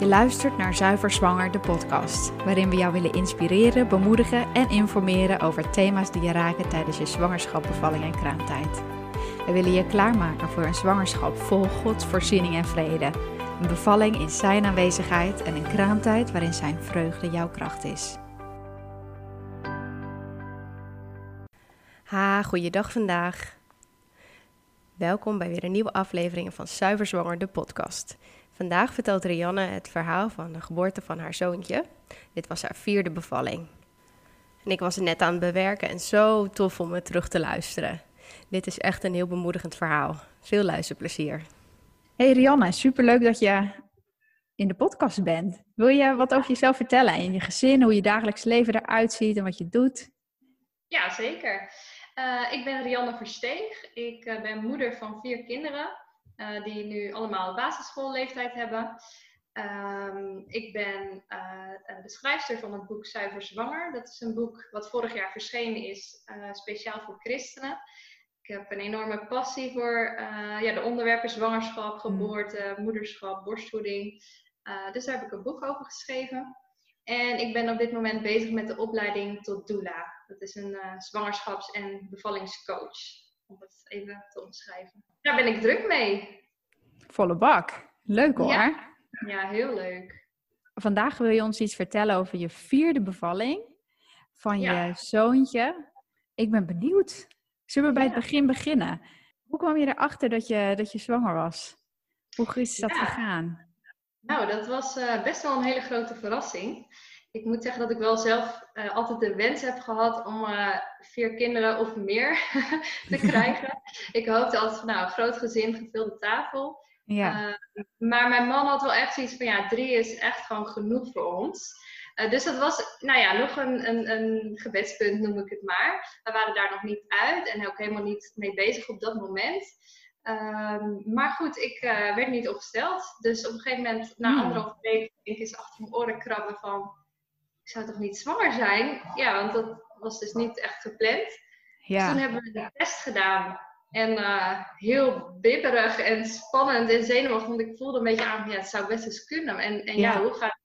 Je luistert naar Zuiver Zwanger, de podcast, waarin we jou willen inspireren, bemoedigen en informeren over thema's die je raken tijdens je zwangerschap, bevalling en kraamtijd. We willen je klaarmaken voor een zwangerschap vol Gods voorziening en vrede. Een bevalling in Zijn aanwezigheid en een kraamtijd waarin Zijn vreugde jouw kracht is. Ha, goeiedag vandaag. Welkom bij weer een nieuwe aflevering van Zuiver Zwanger, de podcast. Vandaag vertelt Rianne het verhaal van de geboorte van haar zoontje. Dit was haar vierde bevalling. En ik was het net aan het bewerken en zo tof om het terug te luisteren. Dit is echt een heel bemoedigend verhaal. Veel luisterplezier. Hey Rianne, superleuk dat je in de podcast bent. Wil je wat over jezelf vertellen en je gezin, hoe je dagelijks leven eruit ziet en wat je doet? Ja, zeker. Uh, ik ben Rianne Versteeg. Ik uh, ben moeder van vier kinderen. Uh, die nu allemaal basisschoolleeftijd hebben. Um, ik ben uh, de schrijfster van het boek Zuiver Zwanger. Dat is een boek wat vorig jaar verschenen is, uh, speciaal voor christenen. Ik heb een enorme passie voor ja, de onderwerpen zwangerschap, geboorte, moederschap, borstvoeding. dus daar heb ik een boek over geschreven. En ik ben op dit moment bezig met de opleiding tot doula. Dat is een zwangerschaps- en bevallingscoach om het even te omschrijven. Daar ben ik druk mee. Volle bak. Leuk hoor. Ja, ja heel leuk. Vandaag wil je ons iets vertellen over je vierde bevalling van ja. je zoontje. Ik ben benieuwd. Zullen we bij ja. het begin beginnen? Hoe kwam je erachter dat je, dat je zwanger was? Hoe is dat gegaan? Nou, dat was uh, best wel een hele grote verrassing ik moet zeggen dat ik wel zelf uh, altijd de wens heb gehad om uh, vier kinderen of meer te krijgen. ik hoopte altijd van nou, een groot gezin, gevulde tafel. Ja. Uh, maar mijn man had wel echt zoiets van ja, drie is echt gewoon genoeg voor ons. dus dat was, nou ja, nog een, een, een gebedspunt noem ik het maar. We waren daar nog niet uit en ook helemaal niet mee bezig op dat moment. Um, maar goed, ik werd niet opgesteld. Dus op een gegeven moment, na hmm. anderhalf week, denk ik eens achter mijn oren krabben van zou toch niet zwanger zijn? Ja, want dat was dus niet echt gepland. Ja. Dus toen hebben we de test gedaan. En uh, heel bibberig en spannend en zenuwachtig. Want ik voelde een beetje aan, ja, het zou best eens kunnen. En, en ja, ja hoe, gaat,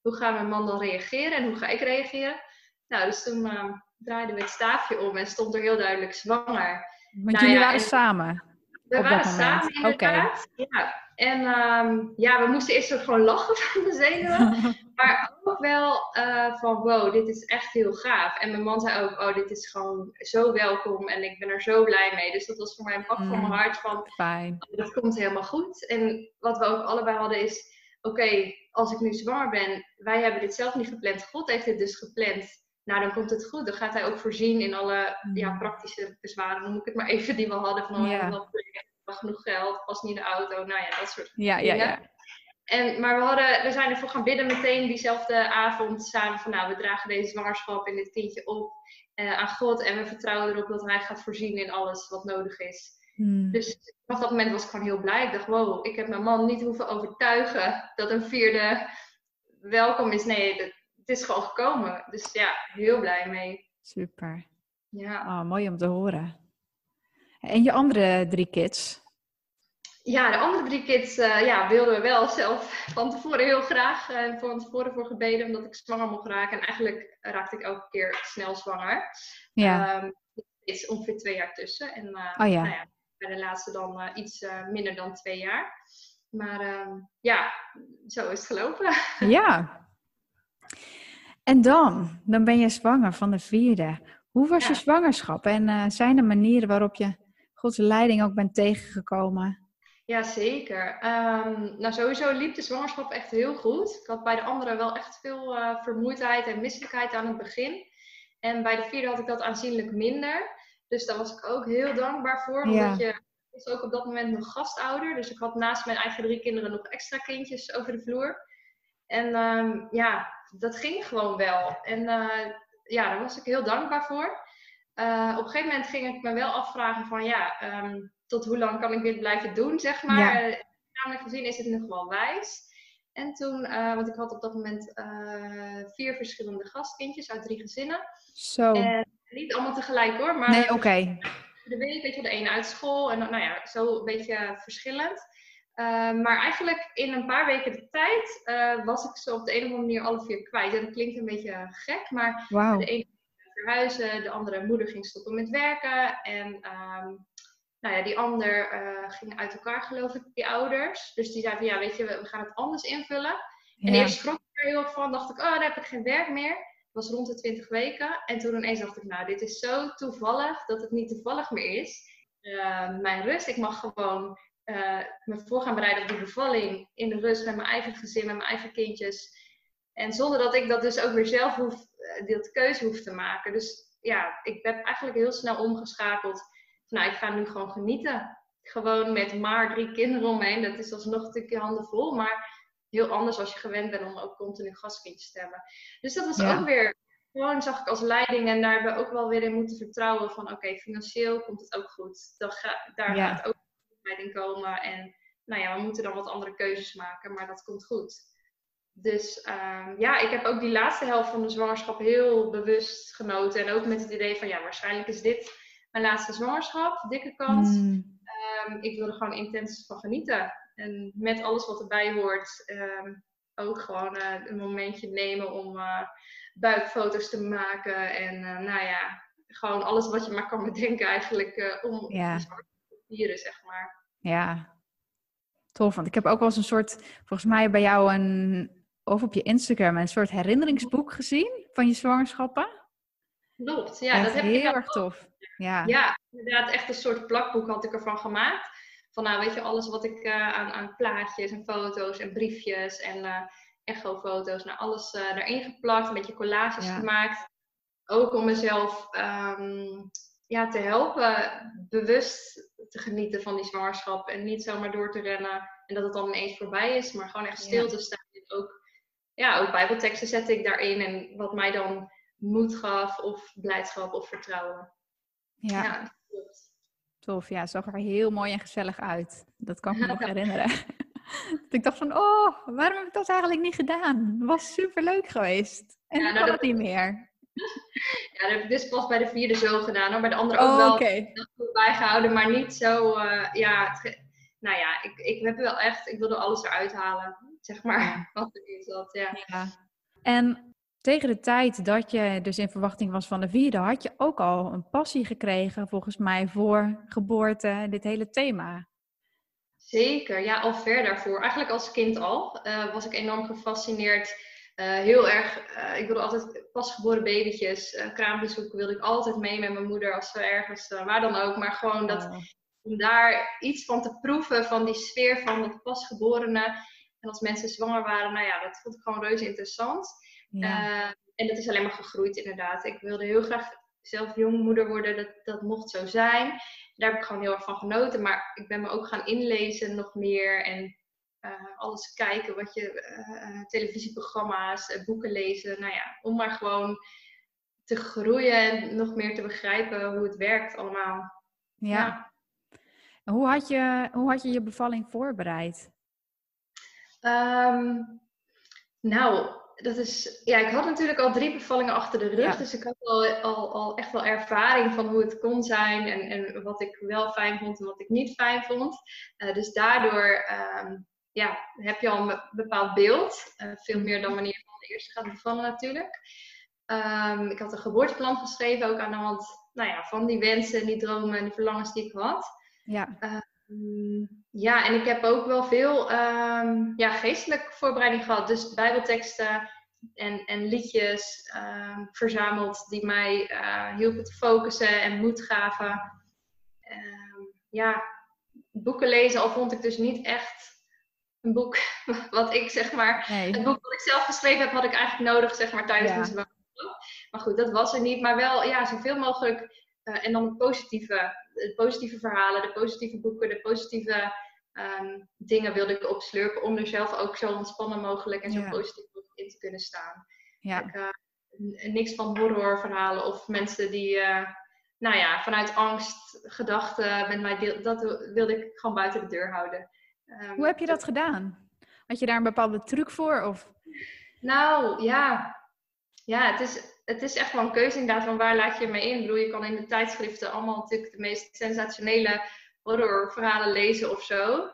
hoe gaat mijn man dan reageren en hoe ga ik reageren? Nou, dus toen uh, draaiden we het staafje om en stond er heel duidelijk zwanger. Want nou, jullie ja, waren samen? We waren samen inderdaad. Okay. Ja. En um, ja, we moesten eerst gewoon lachen van de zenuwen. maar ook wel uh, van wow, dit is echt heel gaaf. En mijn man zei ook, oh, dit is gewoon zo welkom. En ik ben er zo blij mee. Dus dat was voor mij een pak mm, van mijn hart van, fijn. Oh, dat komt helemaal goed. En wat we ook allebei hadden is, oké, okay, als ik nu zwanger ben, wij hebben dit zelf niet gepland. God heeft dit dus gepland. Nou, dan komt het goed. Dan gaat hij ook voorzien in alle mm. ja, praktische bezwaren, noem ik het maar even, die we hadden. Van, oh, yeah genoeg geld, pas niet in de auto, nou ja, dat soort ja, dingen. Ja, ja. En, maar we, hadden, we zijn ervoor gaan bidden meteen diezelfde avond samen van nou, we dragen deze zwangerschap en dit kindje op uh, aan God en we vertrouwen erop dat Hij gaat voorzien in alles wat nodig is. Hmm. Dus op dat moment was ik gewoon heel blij. Ik dacht, wow, ik heb mijn man niet hoeven overtuigen dat een vierde welkom is. Nee, het is gewoon gekomen. Dus ja, heel blij mee. Super. Ja. Oh, mooi om te horen. En je andere drie kids? Ja, de andere drie kids uh, ja, wilden we wel zelf van tevoren heel graag. En uh, van tevoren voor gebeden, omdat ik zwanger mocht raken. En eigenlijk raakte ik elke keer snel zwanger. Ja. Um, er is ongeveer twee jaar tussen. En uh, oh, ja. Nou ja, bij de laatste dan iets minder dan twee jaar. Maar ehm, ja, zo is het gelopen. Ja. En dan, dan ben je zwanger van de vierde. Hoe was ja. je zwangerschap? En zijn er manieren waarop je Gods leiding ook bent tegengekomen? Ja, zeker. Um, nou, sowieso liep de zwangerschap echt heel goed. Ik had bij de andere wel echt veel uh, vermoeidheid en misselijkheid aan het begin. En bij de vierde had ik dat aanzienlijk minder. Dus daar was ik ook heel dankbaar voor. Omdat je was ook op dat moment nog gastouder. Dus ik had naast mijn eigen drie kinderen nog extra kindjes over de vloer. En um, ja, dat ging gewoon wel. En uh, ja, daar was ik heel dankbaar voor. Uh, op een gegeven moment ging ik me wel afvragen van ja, um, tot hoe lang kan ik dit blijven doen, zeg maar. Ja. Uh, namelijk gezien is het nog wel wijs. En toen, uh, want ik had op dat moment vier verschillende gastkindjes uit drie gezinnen. Zo. En niet allemaal tegelijk hoor, maar... Nee, oké. Okay. De week, weet je, de ene uit school en nou ja, zo een beetje verschillend. maar eigenlijk in een paar weken de tijd was ik ze op de een of andere manier alle vier kwijt. En dat klinkt een beetje gek, maar wow. de ene verhuizen, de andere moeder ging stoppen met werken. En um, nou ja, die ander uh, ging uit elkaar geloof ik, die ouders. Dus die zei van ja, weet je, we, gaan het anders invullen. En eerst schrok ik er heel erg van, dacht ik, oh, dan heb ik geen werk meer. Het was rond de 20 weken. En toen ineens dacht ik, nou, dit is zo toevallig dat het niet toevallig meer is. Uh, mijn rust, ik mag gewoon uh, me voor gaan bereiden op die bevalling in de rust met mijn eigen gezin, met mijn eigen kindjes. En zonder dat ik dat dus ook weer zelf hoef, dat keuze hoef te maken. Dus ja, ik heb eigenlijk heel snel omgeschakeld. Nou, ik ga nu gewoon genieten. Gewoon met maar drie kinderen om me heen. Dat is alsnog een stukje handen vol. Maar heel anders als je gewend bent om ook continu gastkindjes te hebben. Dus dat was ook weer, gewoon zag ik als leiding. En daar hebben we ook wel weer in moeten vertrouwen van oké, financieel komt het ook goed. Dan ga, daar gaat ook leiding komen. En nou ja, we moeten dan wat andere keuzes maken. Maar dat komt goed. Dus ehm, ja, ik heb ook die laatste helft van de zwangerschap heel bewust genoten. En ook met het idee van ja, waarschijnlijk is dit mijn laatste zwangerschap, dikke kans. Mm. Ehm, ik wil er gewoon intens van genieten. En met alles wat erbij hoort, ehm, ook gewoon uh, een momentje nemen om uh, buikfoto's te maken. En uh, nou ja, gewoon alles wat je maar kan bedenken eigenlijk om ja. te vieren, zeg maar. Ja, tof. Want ik heb ook wel eens een soort, volgens mij bij jou een of op je Instagram een soort herinneringsboek gezien van je zwangerschappen. Klopt, ja. dat heb heel erg tof. Ja. ja, inderdaad, echt een soort plakboek had ik ervan gemaakt. Van nou, weet je, alles wat ik uh, aan, aan plaatjes en foto's en briefjes en uh, echofoto's, nou alles uh, erin geplakt, een beetje collages gemaakt. Ook om mezelf um, ja, te helpen bewust te genieten van die zwangerschap en niet zomaar door te rennen en dat het dan ineens voorbij is, maar gewoon echt stil te staan. Ook ja, ook bijbelteksten zette ik daarin en wat mij dan moed gaf of blijdschap of vertrouwen. Ja, ja tof. Ja, het zag er heel mooi en gezellig uit. Dat kan ik me nog herinneren. ik dacht van, oh, waarom heb ik dat eigenlijk niet gedaan? Het was super leuk geweest. En ja, nou, kan dat... het niet meer. Ja, dat heb ik dus pas bij de vierde zo gedaan. Hoor. Bij de andere ook oh, wel okay. bijgehouden, maar niet zo. Uh, ja, nou ja, ik, ik heb wel echt, ik wilde alles eruit halen zeg maar, wat erin zat. Ja. ja. En tegen de tijd dat je dus in verwachting was van de vierde, had je ook al een passie gekregen, volgens mij, voor geboorte, dit hele thema. Zeker, ja, al ver daarvoor. Eigenlijk als kind al uh, was ik enorm gefascineerd. Uh, heel erg, uh, ik wilde altijd pasgeboren babytjes, uh, kraambezoeken wilde ik altijd mee met mijn moeder als we ergens, waar dan ook. Maar gewoon dat, oh. om daar iets van te proeven, van die sfeer van het pasgeborene. Als mensen zwanger waren, nou ja, dat vond ik gewoon reuze interessant. Uh, en dat is alleen maar gegroeid inderdaad. Ik wilde heel graag zelf jongmoeder worden, dat, dat mocht zo zijn. Daar heb ik gewoon heel erg van genoten. Maar ik ben me ook gaan inlezen nog meer en uh, alles kijken wat je, uh, televisieprogramma's, boeken lezen. Nou ja, om maar gewoon te groeien en nog meer te begrijpen hoe het werkt allemaal. Ja. ja. Hoe, had je, hoe had je je bevalling voorbereid? Um, nou, dat is, ja, ik had natuurlijk al drie bevallingen achter de rug. Dus ik had al, al, al, echt wel ervaring van hoe het kon zijn. En, en wat ik wel fijn vond en wat ik niet fijn vond. Uh, dus daardoor um, ja, heb je al een bepaald beeld. Uh, veel meer dan wanneer je van de eerste gaat bevallen natuurlijk. Um, ik had een geboorteplan geschreven ook aan de hand nou ja, van die wensen, die dromen en die verlangens die ik had. Ja. Uh, ja, en ik heb ook wel veel um, ja, geestelijke voorbereiding gehad. Dus bijbelteksten en, en liedjes um, verzameld die mij uh, hielpen te focussen en moed gaven. Um, ja, boeken lezen, al vond ik dus niet echt een boek wat ik zeg maar... Nee. Het boek wat ik zelf geschreven heb, had ik eigenlijk nodig zeg maar tijdens ja. mijn Maar goed, dat was er niet. Maar wel ja, zoveel mogelijk uh, en dan het positieve, de positieve verhalen, de positieve boeken, de positieve um, dingen wilde ik opslurpen. Om er zelf ook zo ontspannen mogelijk en zo positief mogelijk in te kunnen staan. Ja. Ik, uh, niks van horrorverhalen of mensen die, uh, nou ja, vanuit angst, gedachten met mij deel, dat wilde ik gewoon buiten de deur houden. Um, Hoe heb je dat gedaan? Had je daar een bepaalde truc voor? Of? Nou ja, ja het is het is echt wel een keuze inderdaad van waar laat je mee in. Ik bedoel, je kan in de tijdschriften allemaal natuurlijk de meest sensationele horrorverhalen lezen of zo.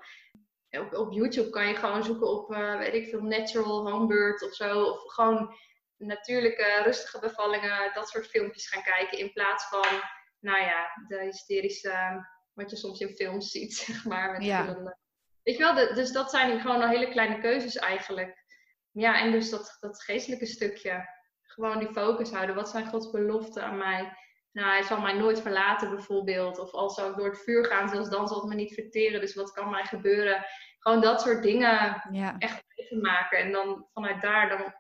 op, op YouTube kan je gewoon zoeken op, uh, weet ik veel, natural homebird of zo. Of gewoon natuurlijke, rustige bevallingen, dat soort filmpjes gaan kijken. In plaats van, nou ja, de hysterische, wat je soms in films ziet, zeg maar. Met Ja. verschillende- Weet je wel, de- dus dat zijn gewoon al hele kleine keuzes eigenlijk. Ja, en dus dat, dat geestelijke stukje. Gewoon die focus houden. Wat zijn Gods beloften aan mij? Nou, hij zal mij nooit verlaten bijvoorbeeld. Of al zou ik door het vuur gaan, zelfs dan zal het me niet verteren. Dus wat kan mij gebeuren? Gewoon dat soort dingen Ja. echt leven maken. En dan vanuit daar dan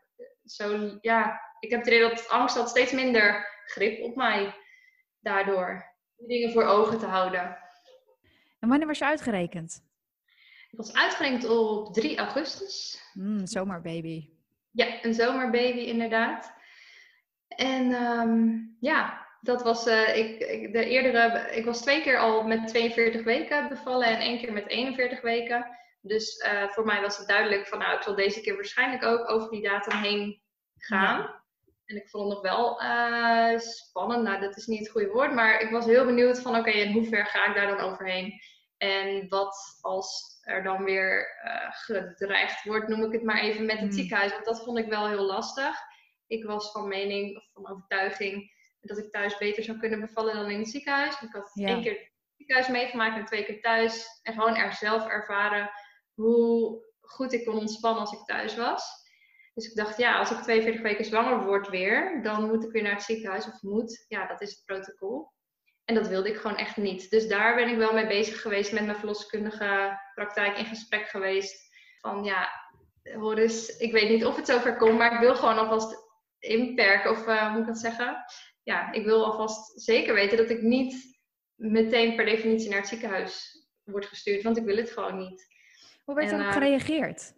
zo, ja, ik heb het idee dat angst had steeds minder grip op mij daardoor. Die dingen voor ogen te houden. En wanneer was je uitgerekend? Ik was uitgerekend op 3 augustus. Hmm, zomerbaby. Ja, een zomerbaby inderdaad. En ehm, ja, dat was, eh, ik, ik, de eerdere, ik was twee keer al met 42 weken bevallen en één keer met 41 weken. Dus eh, voor mij was het duidelijk van, nou, ik zal deze keer waarschijnlijk ook over die datum heen gaan. En ik vond het nog wel eh, spannend, nou, dat is niet het goede woord, maar ik was heel benieuwd van, oké, en hoe ver ga ik daar dan overheen? En wat als er dan weer gedreigd wordt, noem ik het maar even, met het Hmm. ziekenhuis. Want dat vond ik wel heel lastig. Ik was van mening, of van overtuiging, dat ik thuis beter zou kunnen bevallen dan in het ziekenhuis. Ik had Ja. één keer het ziekenhuis meegemaakt en twee keer thuis. En gewoon er zelf ervaren hoe goed ik kon ontspannen als ik thuis was. Dus ik dacht, ja, als ik 42 weken zwanger word weer, dan moet ik weer naar het ziekenhuis. Of moet, ja, dat is het protocol. En dat wilde ik gewoon echt niet. Dus daar ben ik wel mee bezig geweest met mijn verloskundige praktijk in gesprek geweest. Van ja, hoor eens, ik weet niet of het zover komt, maar ik wil gewoon alvast inperken. Of eh, hoe moet ik dat zeggen? Ja, ik wil alvast zeker weten dat ik niet meteen per definitie naar het ziekenhuis word gestuurd. Want ik wil het gewoon niet. Hoe werd erop eh, gereageerd?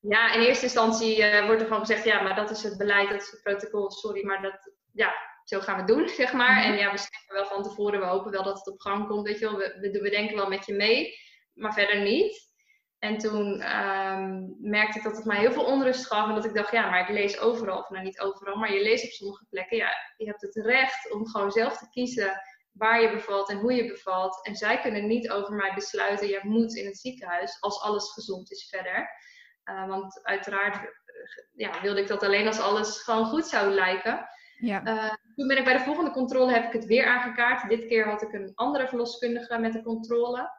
Ja, in eerste instantie eh, wordt er gewoon gezegd, ja, maar dat is het beleid, dat is het protocol, sorry, maar dat, ja, zo gaan we het doen, zeg maar. Mhm. En ja, we zeggen wel van tevoren, we hopen wel dat het op gang komt, weet je wel, we, we, we denken wel met je mee, maar verder niet. En toen ehm, merkte ik dat het mij heel veel onrust gaf en dat ik dacht, ja, maar ik lees overal, of nou niet overal, maar je leest op sommige plekken, ja, je hebt het recht om gewoon zelf te kiezen waar je bevalt en hoe je bevalt. En zij kunnen niet over mij besluiten, je moet in het ziekenhuis, als alles gezond is verder. Uh, want uiteraard uh, ja, wilde ik dat alleen als alles gewoon goed zou lijken. Ja. Uh, toen ben ik bij de volgende controle heb ik het weer aangekaart. Dit keer had ik een andere verloskundige met de controle.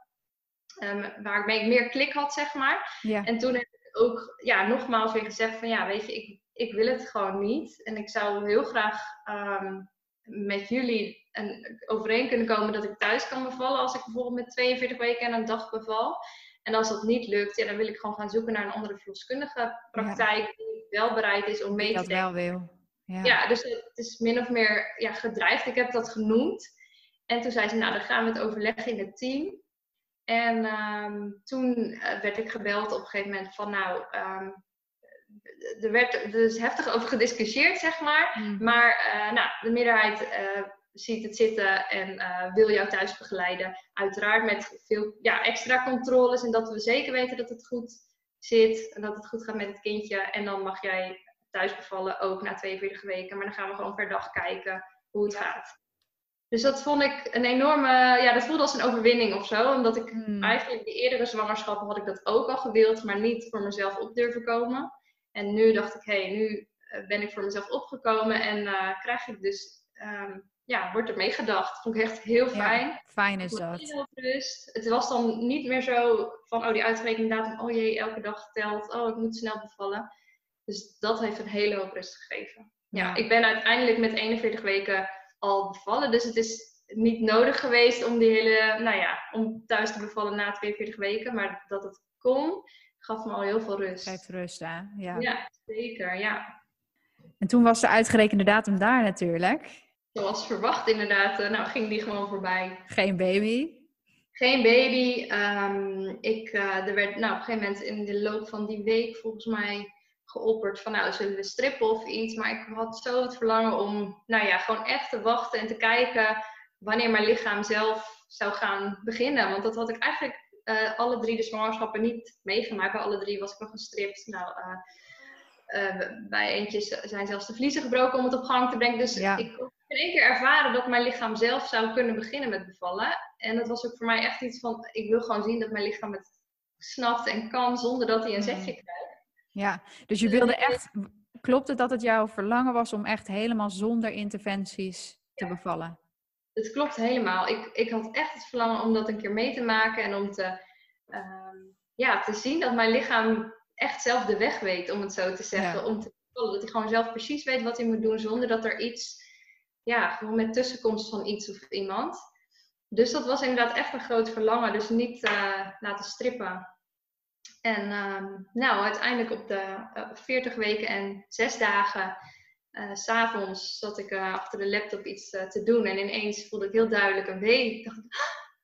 Um, waarmee ik meer klik had, zeg maar. Ja. En toen heb ik ook ja, nogmaals weer gezegd van ja, weet je, ik, ik wil het gewoon niet. En ik zou heel graag um, met jullie en overeen kunnen komen dat ik thuis kan bevallen. Als ik bijvoorbeeld met 42 weken en een dag beval. En als dat niet lukt, ja, dan wil ik gewoon gaan zoeken naar een andere verloskundige praktijk ja. die wel bereid is om mee die te dat denken. wel wil. Ja. ja, dus het is min of meer ja, gedreigd. Ik heb dat genoemd. En toen zei ze, nou dan gaan we het overleggen in het team. En um, toen uh, werd ik gebeld op een gegeven moment van nou, um, er werd er dus heftig over gediscussieerd, zeg maar. Mm. Maar uh, nou, de meerderheid uh, ziet het zitten en wil jou thuis begeleiden. Uiteraard met veel ja, extra controles en dat we zeker weten dat het goed zit en dat het goed gaat met het kindje. En dan mag jij thuis bevallen, ook na 42 weken. Maar dan gaan we gewoon per dag kijken hoe het gaat. Dus dat vond ik een enorme, ja, dat voelde als een overwinning of zo. Omdat ik Hmm. eigenlijk de eerdere zwangerschappen had ik dat ook al gewild, maar niet voor mezelf op durven komen. En nu dacht ik, hé, hey, nu eh, ben ik voor mezelf opgekomen en uh, krijg ik dus, um, ja, wordt er mee gedacht. Vond ik echt heel fijn. Ja, fijn is dat. Heel rust. Het was dan niet meer zo van, oh, die uitgerekende datum, oh jee, elke dag telt, oh, ik moet snel bevallen. Dus dat heeft een hele hoop rust gegeven. Ja, Ja. ik ben uiteindelijk met 41 weken al bevallen, dus het is niet nodig geweest om die hele, nou ja, om thuis te bevallen na 42 weken, maar dat het kon, gaf me al heel veel rust. Geeft rust, hè? Ja. Ja, zeker, ja. En toen was de uitgerekende datum daar natuurlijk. Zoals verwacht inderdaad, uh, nou ging die gewoon voorbij. Geen baby. Geen baby. Um, ik, uh, er werd nou, op een gegeven moment in de loop van die week volgens mij geopperd van nou zullen we strippen of iets. Maar ik had zo het verlangen om nou ja, gewoon echt te wachten en te kijken wanneer mijn lichaam zelf zou gaan beginnen. Want dat had ik eigenlijk uh, alle drie de zwangerschappen niet meegemaakt. Bij alle drie was ik nog gestript. Nou, uh, bij eentje zijn zelfs de vliezen gebroken om het op gang te brengen. Dus ja. ik kon in één keer ervaren dat mijn lichaam zelf zou kunnen beginnen met bevallen. En dat was ook voor mij echt iets van, ik wil gewoon zien dat mijn lichaam het snapt en kan zonder dat hij een zetje krijgt. Ja, dus je wilde echt, klopt het dat het jouw verlangen was om echt helemaal zonder interventies te bevallen? Het klopt helemaal. Ik, ik had echt het verlangen om dat een keer mee te maken en om te, ehm, ja, te zien dat mijn lichaam echt zelf de weg weet, om het zo te zeggen. Om te dat hij gewoon zelf precies weet wat hij moet doen zonder dat er iets, ja, gewoon met tussenkomst van iets of iemand. Dus dat was inderdaad echt een groot verlangen. Dus niet uh, laten strippen. En uh, nou, uiteindelijk op de uh, eh, 40 weken en 6 dagen, uh, s'avonds, zat ik achter de laptop iets te doen. En ineens voelde ik heel duidelijk een wee. Ik dacht,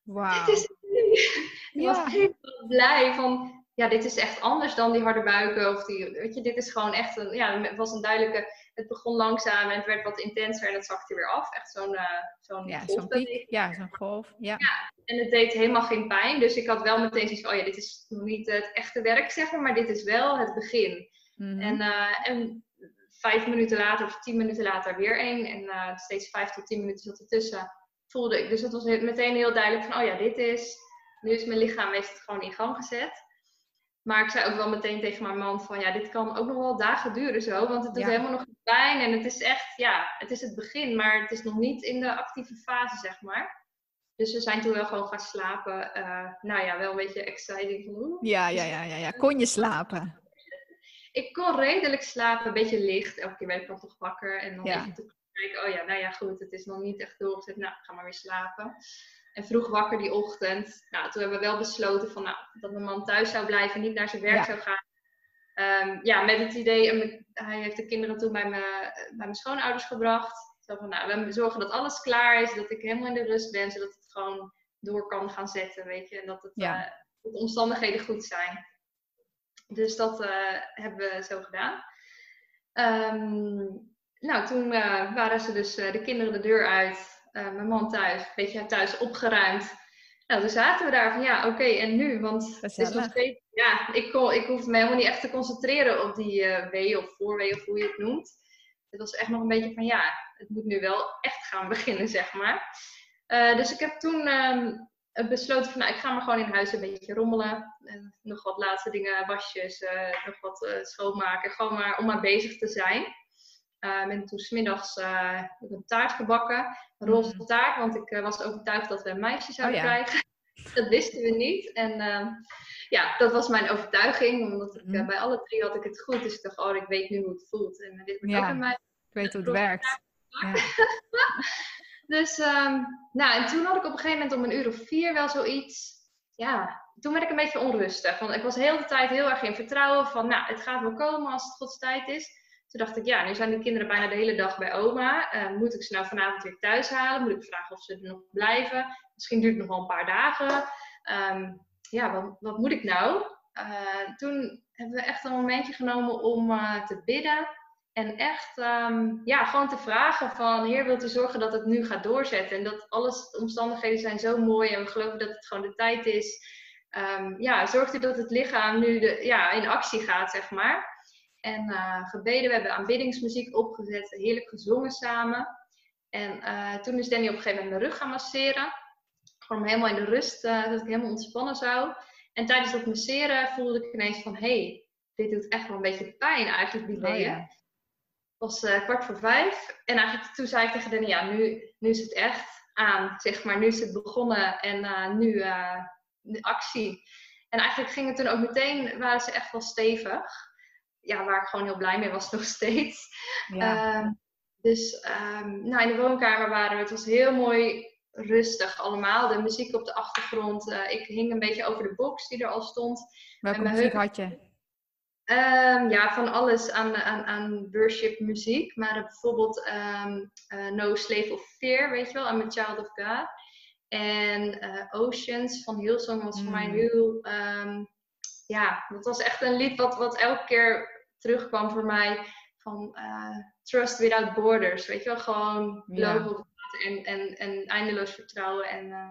wow. dit is Ik was helemaal blij van, ja, dit is echt anders dan die harde buiken. Of die, weet je, dit is gewoon echt een, ja, het was een duidelijke, het begon langzaam en het werd wat intenser en het zakte weer af. Echt zo'n uh, zo'n ja, zo'n piek, ja, zo'n golf. Ja. ja. en het deed helemaal geen pijn. Dus ik had wel meteen zoiets van, oh ja, dit is nog niet het echte werk, zeg maar, maar dit is wel het begin. Mhm. en, uh, en vijf minuten later of tien minuten later weer één. En uh, steeds vijf tot tien minuten zat ertussen. Voelde ik. Dus dat was meteen heel duidelijk van, oh ja, dit is, nu is mijn lichaam heeft het gewoon in gang gezet. Maar ik zei ook wel meteen tegen mijn man van ja, dit kan ook nog wel dagen duren zo. Want het doet helemaal nog pijn. En het is echt, ja, het is het begin. Maar het is nog niet in de actieve fase, zeg maar. Dus we zijn toen wel gewoon gaan slapen. Uh, nou ja, wel een beetje exciting van Ja, ja, ja, ja, ja. Kon je slapen? Ik kon redelijk slapen, een beetje licht. Elke keer werd ik dan toch wakker. En dan ja. even te kijken, oh ja, nou ja, goed, het is nog niet echt doorgezet. Nou, ga maar weer slapen. En vroeg wakker die ochtend. Nou, toen hebben we wel besloten van, nou, dat mijn man thuis zou blijven, niet naar zijn werk zou gaan. Um, ja, met het idee, hij heeft de kinderen toen bij, me, bij mijn schoonouders gebracht. Zo van, nou, we zorgen dat alles klaar is, dat ik helemaal in de rust ben, zodat het gewoon door kan gaan zetten, weet je. En dat, het, uh, de omstandigheden goed zijn. Dus dat uh, hebben we zo gedaan. Um, nou, toen uh, waren ze dus de kinderen de deur uit. Eh, mijn man thuis, een beetje thuis opgeruimd. Nou, toen zaten we daar van ja, oké, en nu? Want het is nog steeds, ja, ik, kon, ik hoefde me helemaal niet echt te concentreren op die uh, wee of voorwee of hoe je het noemt. Het was echt nog een beetje van ja, het moet nu wel echt gaan beginnen, zeg maar. Uh, dus ik heb toen uh, besloten van nou, ik ga maar gewoon in huis een beetje rommelen. nog wat laatste dingen, wasjes, nog wat schoonmaken. Gewoon maar om maar bezig te zijn. Uh, ben toen smiddags uh, een taart gebakken. Een roze mm. taart, want ik uh, was overtuigd dat we een meisje zouden oh, ja. krijgen. dat wisten we niet. En ehm, ja, dat was mijn overtuiging. Omdat ik, mm. bij alle drie had ik het goed. Dus ik dacht, oh, ik weet nu hoe het voelt. En dit ja, ook mij. Ik weet hoe het werkt. Ja. dus, um, nou, en toen had ik op een gegeven moment om een uur of vier wel zoiets. Ja, toen werd ik een beetje onrustig. Want ik was heel de tijd heel erg in vertrouwen van, nou, het gaat wel komen als het Gods tijd is. Toen dacht ik, ja, nu zijn de kinderen bijna de hele dag bij oma. Uh, moet ik ze nou vanavond weer thuis halen? Moet ik vragen of ze er nog blijven? Misschien duurt het nog wel een paar dagen. Um, ja, wat, wat, moet ik nou? Uh, toen hebben we echt een momentje genomen om uh, te bidden. En echt, um, ja, gewoon te vragen van, Heer, wilt u zorgen dat het nu gaat doorzetten? En dat alles, de omstandigheden zijn zo mooi en we geloven dat het gewoon de tijd is. Um, ja, zorgt u dat het lichaam nu de, ja, in actie gaat, zeg maar en uh, gebeden. We hebben aanbiddingsmuziek opgezet, heerlijk gezongen samen. En uh, toen is Danny op een gegeven moment mijn rug gaan masseren. Gewoon helemaal in de rust, uh, dat ik helemaal ontspannen zou. En tijdens dat masseren voelde ik ineens van, hé, hey, dit doet echt wel een beetje pijn eigenlijk, die. Oh, Het was kwart voor vijf. En eigenlijk toen zei ik tegen Danny, ja, nu, nu is het echt aan, zeg maar. Nu is het begonnen en nu, nu actie. En eigenlijk ging het toen ook meteen, waren ze echt wel stevig ja, waar ik gewoon heel blij mee was nog steeds. Ja. Ehm, dus um, nou, in de woonkamer waren we. Het was heel mooi rustig allemaal. De muziek op de achtergrond. Uh, ik hing een beetje over de box die er al stond. Welke muziek had je? Um, ja, van alles aan, aan, aan worship muziek. Maar bijvoorbeeld um, uh, No Slave of Fear, weet je wel, I'm a Child of God. En uh, Oceans van Hillsong was voor mij mm. heel... Um, ja, dat was echt een lied wat, wat elke keer terugkwam voor mij van uh, trust without borders. Weet je wel, gewoon op en, en, en eindeloos vertrouwen. En uh,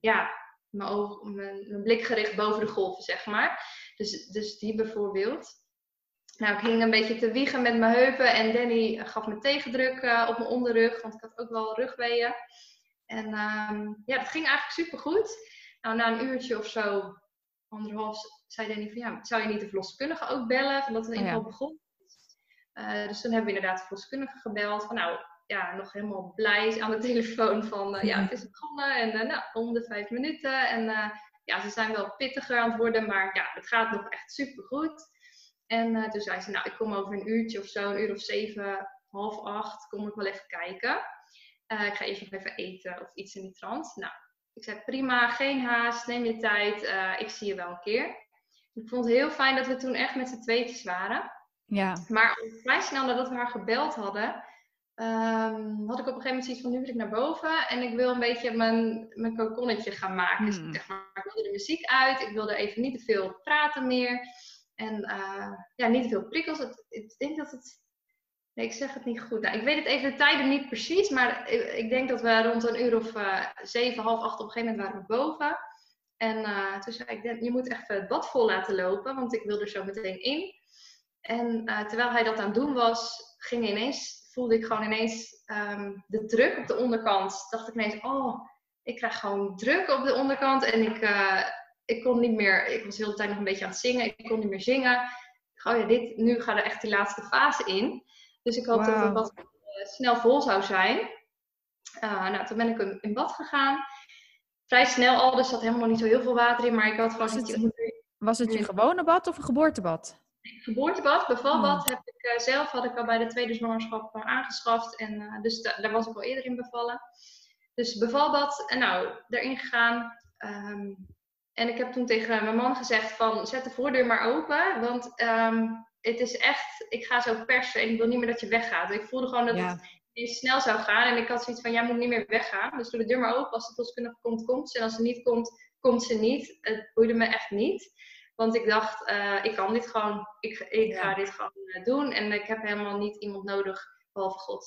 ja, mijn, oog, mijn, mijn, blik gericht boven de golven, zeg maar. Dus, dus die bijvoorbeeld. Nou, ik hing een beetje te wiegen met mijn heupen en Danny gaf me tegendruk uh, op mijn onderrug, want ik had ook wel rugweeën. En um, ja, dat ging eigenlijk super goed. Nou, na een uurtje of zo, anderhalf, zei Danny van ja, zou je niet de verloskundige ook bellen? Van dat het in ieder geval begon. dus toen hebben we inderdaad de verloskundige gebeld. Van nou, ja, nog helemaal blij aan de telefoon van ja, mhm. het is begonnen. En nou, om de vijf minuten. En ja, ze zijn wel pittiger aan het worden, maar ja, het gaat nog echt super goed. En toen zei ze, nou, ik kom over een uurtje of zo, een uur of zeven, half acht, kom ik wel even kijken. ik ga eerst nog even eten of iets in die trant. Nou, ik zei prima, geen haast, neem je tijd, ik zie je wel een keer. Ik vond het heel fijn dat we toen echt met z'n tweetjes waren. Ja. Maar vrij snel nadat we haar gebeld hadden, um, had ik op een gegeven moment zoiets van nu wil ik naar boven en ik wil een beetje mijn, mijn kokonnetje gaan maken. Dus hmm. zeg maar, ik wilde de muziek uit, ik wilde even niet te veel praten meer. En uh, ja, niet te veel prikkels. Het, ik denk dat het Nee, ik zeg het niet goed. Nou, ik weet het even de tijden niet precies, maar ik denk dat we rond een uur of uh, zeven, half acht op een gegeven moment waren we boven. En uh, toen zei ik, je moet even het bad vol laten lopen, want ik wil er zo meteen in. En uh, terwijl hij dat aan het doen was, ging ineens, voelde ik gewoon ineens um, de druk op de onderkant. Dacht ik ineens, oh, ik krijg gewoon druk op de onderkant. En ik, ik kon niet meer, ik was de hele tijd nog een beetje aan het zingen, ik kon niet meer zingen. Oh ja, dit, nu gaat er echt die laatste fase in. Dus ik hoop dat het wat uh, snel vol zou zijn. Nou, toen ben ik in bad gegaan. Vrij snel al, dus zat helemaal niet zo heel veel water in. Maar ik had gewoon... Was het, was het je gewone bad of een geboortebad? Geboortebad, bevalbad oh. heb ik uh, zelf, had ik al bij de tweede zwangerschap aangeschaft. En, dus daar was ik al eerder in bevallen. Dus bevalbad, en nou, erin gegaan. Um, en ik heb toen tegen mijn man gezegd van, zet de voordeur maar open. Want um, het is echt, ik ga zo persen en ik wil niet meer dat je weggaat. Ik voelde gewoon dat het snel zou gaan. En ik had zoiets van, jij moet niet meer weggaan. Dus doe de deur maar open. Als de verloskundige komt, komt ze. En als ze niet komt, komt ze niet. Het boeide me echt niet. Want ik dacht, uh, ik kan dit gewoon, ik, ik ga dit gewoon uh, doen. En ik heb helemaal niet iemand nodig, behalve God.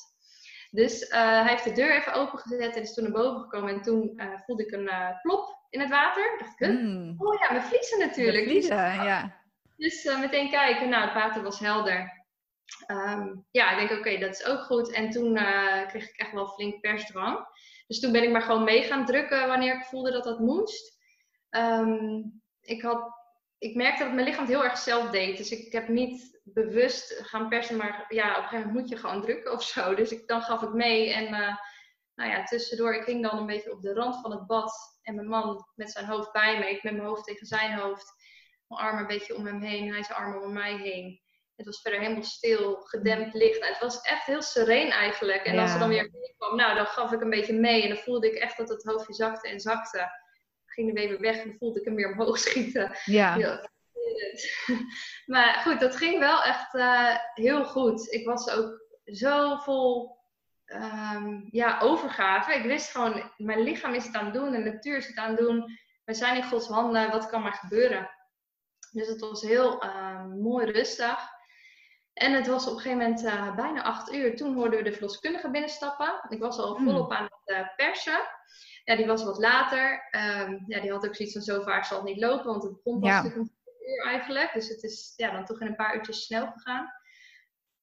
Dus uh, hij heeft de deur even opengezet en is toen naar boven gekomen. En toen voelde ik een plop in het water. Dacht ik, mm. oh ja, mijn vliezen natuurlijk. Vliezen, ja. Dus uh, meteen kijken, nou, het water was helder. Um, ja, ik denk, oké, dat is ook goed. En toen uh, kreeg ik echt wel flink persdrang. Dus toen ben ik maar gewoon mee gaan drukken wanneer ik voelde dat dat moest. Um, ik, had, ik merkte dat mijn lichaam het heel erg zelf deed. Dus ik heb niet bewust gaan persen, maar ja, op een gegeven moment moet je gewoon drukken of zo. Dus ik, dan gaf ik mee en uh, nou ja, tussendoor, ik ging dan een beetje op de rand van het bad. En mijn man met zijn hoofd bij me, ik met mijn hoofd tegen zijn hoofd mijn armen een beetje om hem heen, hij zijn armen om mij heen. Het was verder helemaal stil, gedempt licht. Nou, het was echt heel sereen eigenlijk. En als ze dan weer kwam, nou, dan gaf ik een beetje mee. En dan voelde ik echt dat het hoofdje zakte en zakte. Dan ging de weer weg en dan voelde ik hem weer omhoog schieten. Ja. ja. maar goed, dat ging wel echt uh, heel goed. Ik was ook zo vol um, ja, overgave. Ik wist gewoon, mijn lichaam is het aan het doen, de natuur is het aan het doen. We zijn in Gods handen, wat kan maar gebeuren? Dus het was heel uh, mooi rustig. En het was op een gegeven moment uh, bijna acht uur. Toen hoorden we de verloskundige binnenstappen. Ik was al hmm. volop aan het uh, persen. Ja, die was wat later. Um, ja, die had ook zoiets van zo vaak zal het niet lopen. Want het begon pas ja. een uur eigenlijk. Dus het is ja, dan toch in een paar uurtjes snel gegaan.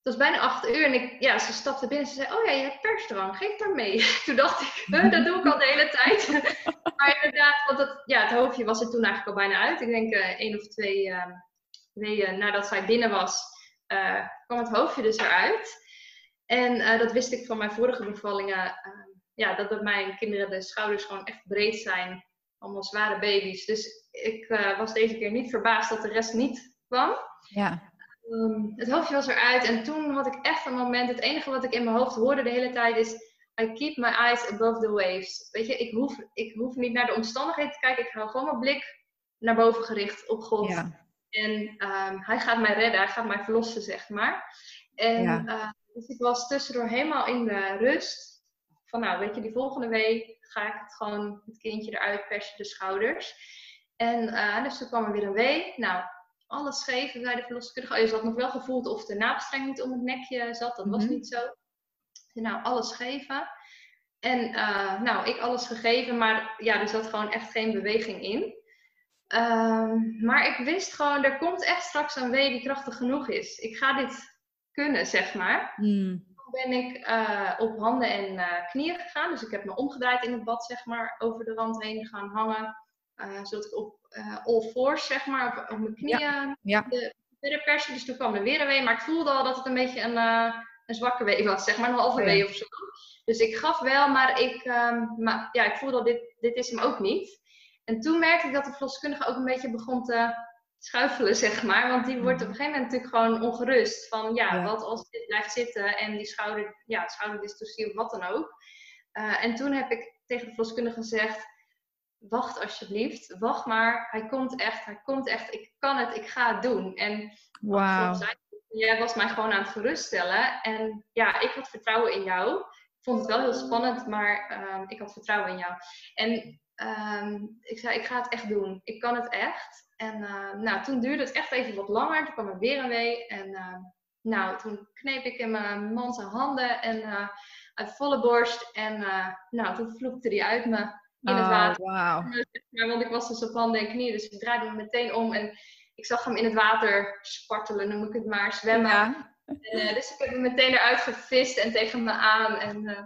Het was bijna acht uur en ik, ja, ze stapte binnen en ze zei, oh ja, je hebt persdrang, geef daar mee. Toen dacht ik, dat doe ik al de hele tijd. maar inderdaad, want het, ja, het hoofdje was er toen eigenlijk al bijna uit. Ik denk uh, één of twee uh, weken nadat zij binnen was, uh, kwam het hoofdje dus eruit. En dat wist ik van mijn vorige bevallingen, ja, dat bij mijn kinderen de schouders gewoon echt breed zijn. Allemaal zware baby's. Dus ik was deze keer niet verbaasd dat de rest niet kwam. Ja. Um, het hoofdje was eruit en toen had ik echt een moment. Het enige wat ik in mijn hoofd hoorde de hele tijd is: I keep my eyes above the waves. Weet je, ik hoef, ik hoef niet naar de omstandigheden te kijken. Ik hou gewoon mijn blik naar boven gericht op God. Ja. En um, hij gaat mij redden, hij gaat mij verlossen, zeg maar. En ja. uh, dus ik was tussendoor helemaal in de rust. Van nou, weet je, die volgende week ga ik het gewoon het kindje eruit persen, de schouders. En uh, dus toen kwam er weer een week. Nou, alles scheef bij de verloskundige. Oh, je zat nog wel gevoeld of de naapstreng niet om het nekje zat. Dat was mhm. niet zo. Nou, alles geven. En uh, nou, ik alles gegeven, maar ja, er zat gewoon echt geen beweging in. Uh, maar ik wist gewoon, er komt echt straks een wee die krachtig genoeg is. Ik ga dit kunnen, zeg maar. Mm. Toen ben ik uh, op handen en uh, knieën gegaan. Dus ik heb me omgedraaid in het bad, zeg maar, over de rand heen gaan hangen. zodat ik op all fours, zeg maar, op, op mijn knieën ja. ja. de persen. Dus toen kwam er weer een wee, maar ik voelde al dat het een beetje een, een zwakke wee was, zeg maar, een halve wee of zo. Dus ik gaf wel, maar ik, um, maar, ja, ik voelde al, dit, dit is hem ook niet. En toen merkte ik dat de verloskundige ook een beetje begon te schuifelen, zeg maar. Want die wordt op een gegeven moment natuurlijk gewoon ongerust. Van ja, wat als dit blijft zitten en die schouder, ja, of wat dan ook. Uh, en toen heb ik tegen de verloskundige gezegd, wacht alsjeblieft, wacht maar, hij komt echt, hij komt echt, ik kan het, ik ga het doen. En wow. jij was mij gewoon aan het geruststellen. En ja, ik had vertrouwen in jou. Ik vond het wel heel spannend, maar um, ik had vertrouwen in jou. En um, ik zei, ik ga het echt doen. Ik kan het echt. En uh, nou, toen duurde het echt even wat langer. Toen kwam er weer een wee. En uh, nou, toen kneep ik in mijn man zijn handen en uh, uit volle borst. En nou, toen vloekte hij uit me in het Oh, water. Ja, want ik was dus op handen en knieën, dus ik draaide me meteen om en ik zag hem in het water spartelen, noem ik het maar, zwemmen. Ja. En, eh, dus ik heb hem meteen eruit gevist en tegen me aan. En eh,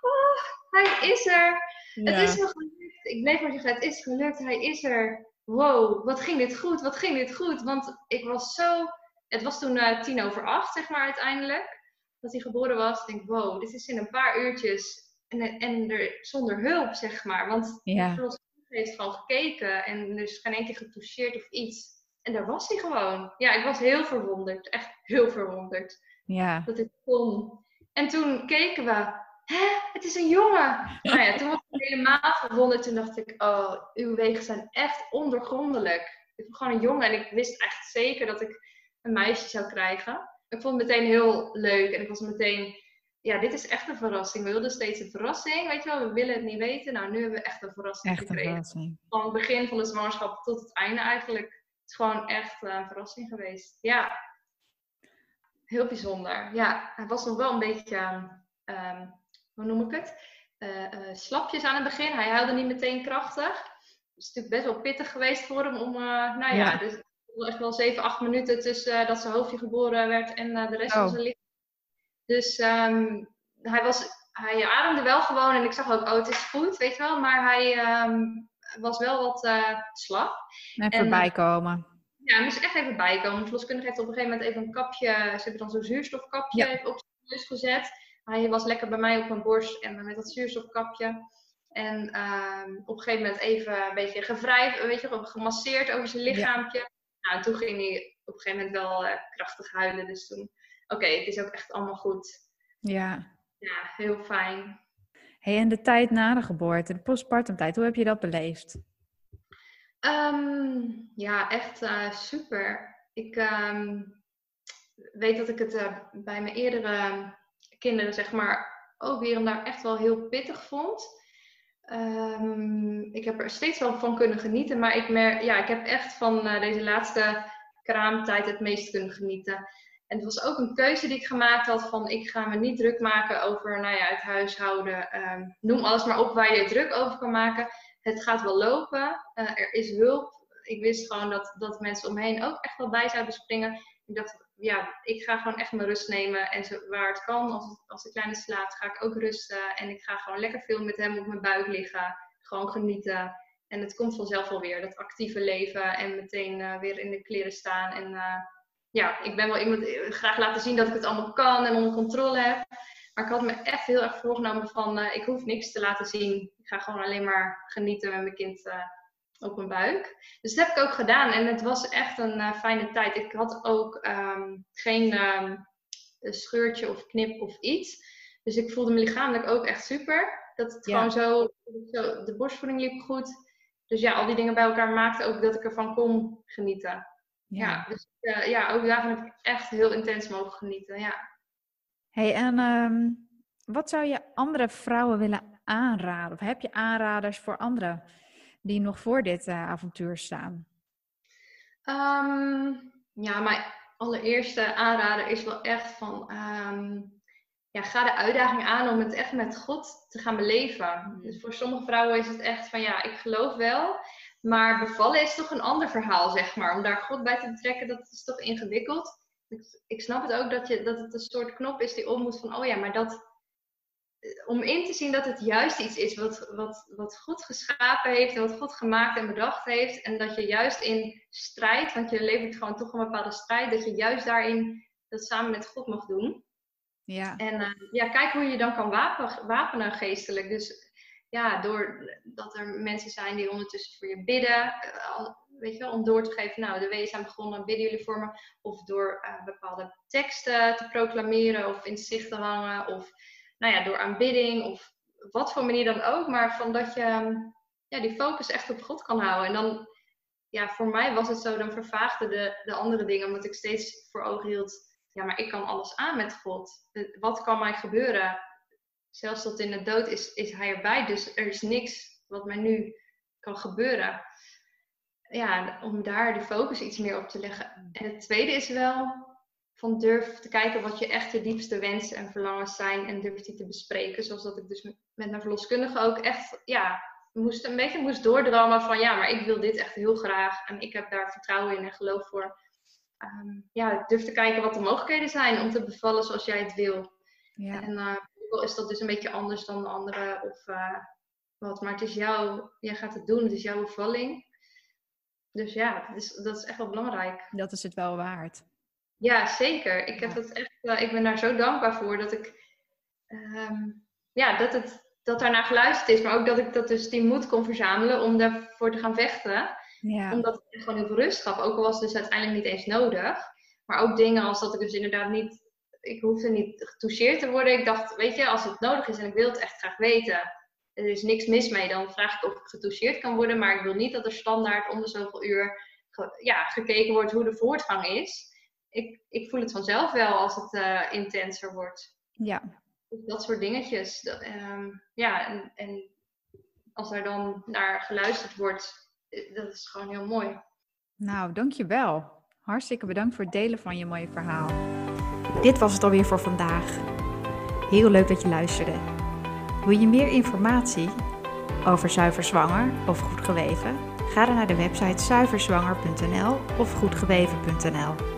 oh, hij is er! Ja. Het is me gelukt. Ik bleef maar zeggen, het is gelukt, hij is er. Wow, wat ging dit goed, wat ging dit goed. Want ik was zo... Het was toen eh, tien over acht, zeg maar, uiteindelijk. Dat hij geboren was. Ik denk, wow, dit is in een paar uurtjes. En, en er, zonder hulp, zeg maar. Want Ja. de verloskundige heeft gewoon gekeken. En er is geen één keer getoucheerd of iets. En daar was hij gewoon. Ja, ik was heel verwonderd. Echt heel verwonderd Ja. dat dit kon. En toen keken we, hè, het is een jongen. Nou ja, toen was ik helemaal verwonderd. Toen dacht ik, oh, uw wegen zijn echt ondergrondelijk. Ik ben gewoon een jongen en ik wist echt zeker dat ik een meisje zou krijgen. Ik vond het meteen heel leuk en ik was meteen, ja, dit is echt een verrassing. We wilden steeds een verrassing, weet je wel, we willen het niet weten. Nou, nu hebben we echt een verrassing Echt een gekregen. verrassing. Van het begin van de zwangerschap tot het einde eigenlijk. Het is gewoon echt eh, een verrassing geweest. Ja, heel bijzonder. Ja, hij was nog wel een beetje, ehm, hoe noem ik het? Eh, eh, slapjes aan het begin. Hij huilde niet meteen krachtig. Het is natuurlijk best wel pittig geweest voor hem om, eh, nou ja, Ja. dus echt wel 7, 8 minuten tussen dat zijn hoofdje geboren werd en de rest van Oh. zijn lichaam. Dus ehm, hij, was, hij ademde wel gewoon en ik zag ook, oh het is goed, weet je wel. Maar hij ehm, was wel wat slap. En En- voorbij komen. Ja, hij moest echt even bijkomen. De verloskundige heeft op een gegeven moment even een kapje, ze hebben dan zo'n zuurstofkapje Ja. even op zijn neus gezet. Hij was lekker bij mij op mijn borst en met dat zuurstofkapje. En ehm, op een gegeven moment even een beetje gevrijfd, weet je, wel, gemasseerd over zijn lichaampje. Nou, en toen ging hij op een gegeven moment wel eh, krachtig huilen. Dus toen, oké, het is ook echt allemaal goed. Ja. Ja, heel fijn. Hey, en de tijd na de geboorte, de postpartum tijd, hoe heb je dat beleefd? Ehm, ja, echt eh, super. Ik ehm, weet dat ik het eh, bij mijn eerdere kinderen, zeg maar, ook weer en daar echt wel heel pittig vond. Ehm, ik heb er steeds wel van kunnen genieten, maar ik, mer ja, ik heb echt van eh, deze laatste kraamtijd het meest kunnen genieten. En het was ook een keuze die ik gemaakt had van ik ga me niet druk maken over nou ja, het huishouden. Ehm, noem alles maar op waar je druk over kan maken. Het gaat wel lopen. Eh, er is hulp. Ik wist gewoon dat, dat mensen om me heen ook echt wel bij zouden springen. Ik dacht, ja, ik ga gewoon echt mijn rust nemen. En waar het kan, als, als de kleine slaapt, ga ik ook rusten. En ik ga gewoon lekker veel met hem op mijn buik liggen. Gewoon genieten. En het komt vanzelf wel weer, dat actieve leven. En meteen eh, weer in de kleren staan. En eh, ja, ik ben wel iemand die graag laten zien dat ik het allemaal kan en onder controle heb. Maar ik had me echt heel erg voorgenomen van, eh, ik hoef niks te laten zien. Ik ga gewoon alleen maar genieten met mijn kind eh, op mijn buik. Dus dat heb ik ook gedaan en het was echt een eh, fijne tijd. Ik had ook ehm, geen ehm, scheurtje of knip of iets. Dus ik voelde me lichamelijk ook echt super. Dat het Ja. gewoon zo, zo, de borstvoeding liep goed. Dus ja, al die dingen bij elkaar maakten ook dat ik ervan kon genieten. Ja, dus eh, ja, ook daarvan heb ik echt heel intens mogen genieten. Ja. Hey, en ehm, wat zou je andere vrouwen willen aanraden? Of heb je aanraders voor anderen die nog voor dit eh, avontuur staan? Ehm, ja, mijn allereerste aanrader is wel echt van, ehm, ja, ga de uitdaging aan om het echt met God te gaan beleven. Dus voor sommige vrouwen is het echt van, ja, ik geloof wel, maar bevallen is toch een ander verhaal, zeg maar. Om daar God bij te betrekken, dat is toch ingewikkeld. Ik, ik snap het ook dat, je, dat het een soort knop is die om moet van, oh ja, maar dat, om in te zien dat het juist iets is wat, wat, wat God geschapen heeft en wat God gemaakt en bedacht heeft. En dat je juist in strijd, want je levert gewoon toch een bepaalde strijd, dat je juist daarin dat samen met God mag doen. Ja. En uh, ja, kijk hoe je dan kan wapen, wapenen geestelijk. Dus ja, doordat er mensen zijn die ondertussen voor je bidden, uh, weet je wel, om door te geven, nou, de wees zijn begonnen, bidden jullie voor me. Of door uh, bepaalde teksten te proclameren of in het zicht te hangen. Of nou ja, door aanbidding of wat voor manier dan ook. Maar van dat je ja, die focus echt op God kan houden. En dan, ja, voor mij was het zo, dan vervaagde de, de andere dingen, omdat ik steeds voor ogen hield, ja, maar ik kan alles aan met God. Wat kan mij gebeuren? Zelfs tot in de dood is, is hij erbij. Dus er is niks wat mij nu kan gebeuren. Ja, om daar de focus iets meer op te leggen. En het tweede is wel van durf te kijken wat je echt de diepste wensen en verlangens zijn en durf die te bespreken. Zoals dat ik dus met mijn verloskundige ook echt, ja, moest een beetje moest doordrammen van ja, maar ik wil dit echt heel graag en ik heb daar vertrouwen in en geloof voor. Um, ja, durf te kijken wat de mogelijkheden zijn om te bevallen zoals jij het wil. Ja. En uh, is dat dus een beetje anders dan de andere of uh, wat, maar het is jouw, jij gaat het doen, het is jouw bevalling. Dus ja, dat is, dat is echt wel belangrijk. Dat is het wel waard. Ja, zeker. Ik, heb dat echt, uh, ik ben daar zo dankbaar voor dat ik, um, ja, dat het dat daarnaar geluisterd is, maar ook dat ik dat dus die moed kon verzamelen om daarvoor te gaan vechten. Ja. Omdat het gewoon heel veel rust gaf, ook al was het dus uiteindelijk niet eens nodig. Maar ook dingen als dat ik dus inderdaad niet, ik hoefde niet getoucheerd te worden. Ik dacht, weet je, als het nodig is en ik wil het echt graag weten, er is niks mis mee, dan vraag ik of ik getoucheerd kan worden. Maar ik wil niet dat er standaard om de zoveel uur ja, gekeken wordt hoe de voortgang is ik, ik voel het vanzelf wel als het uh, intenser wordt. Ja. Dus dat soort dingetjes. Dat, ehm, ja, en, en als er dan naar geluisterd wordt, eh, dat is gewoon heel mooi. Nou, dankjewel. Hartstikke bedankt voor het delen van je mooie verhaal. Dit was het alweer voor vandaag. Heel leuk dat je luisterde. Wil je meer informatie over zuiver zwanger of goed geweven? Ga dan naar de website zuiverzwanger.nl of goedgeweven.nl.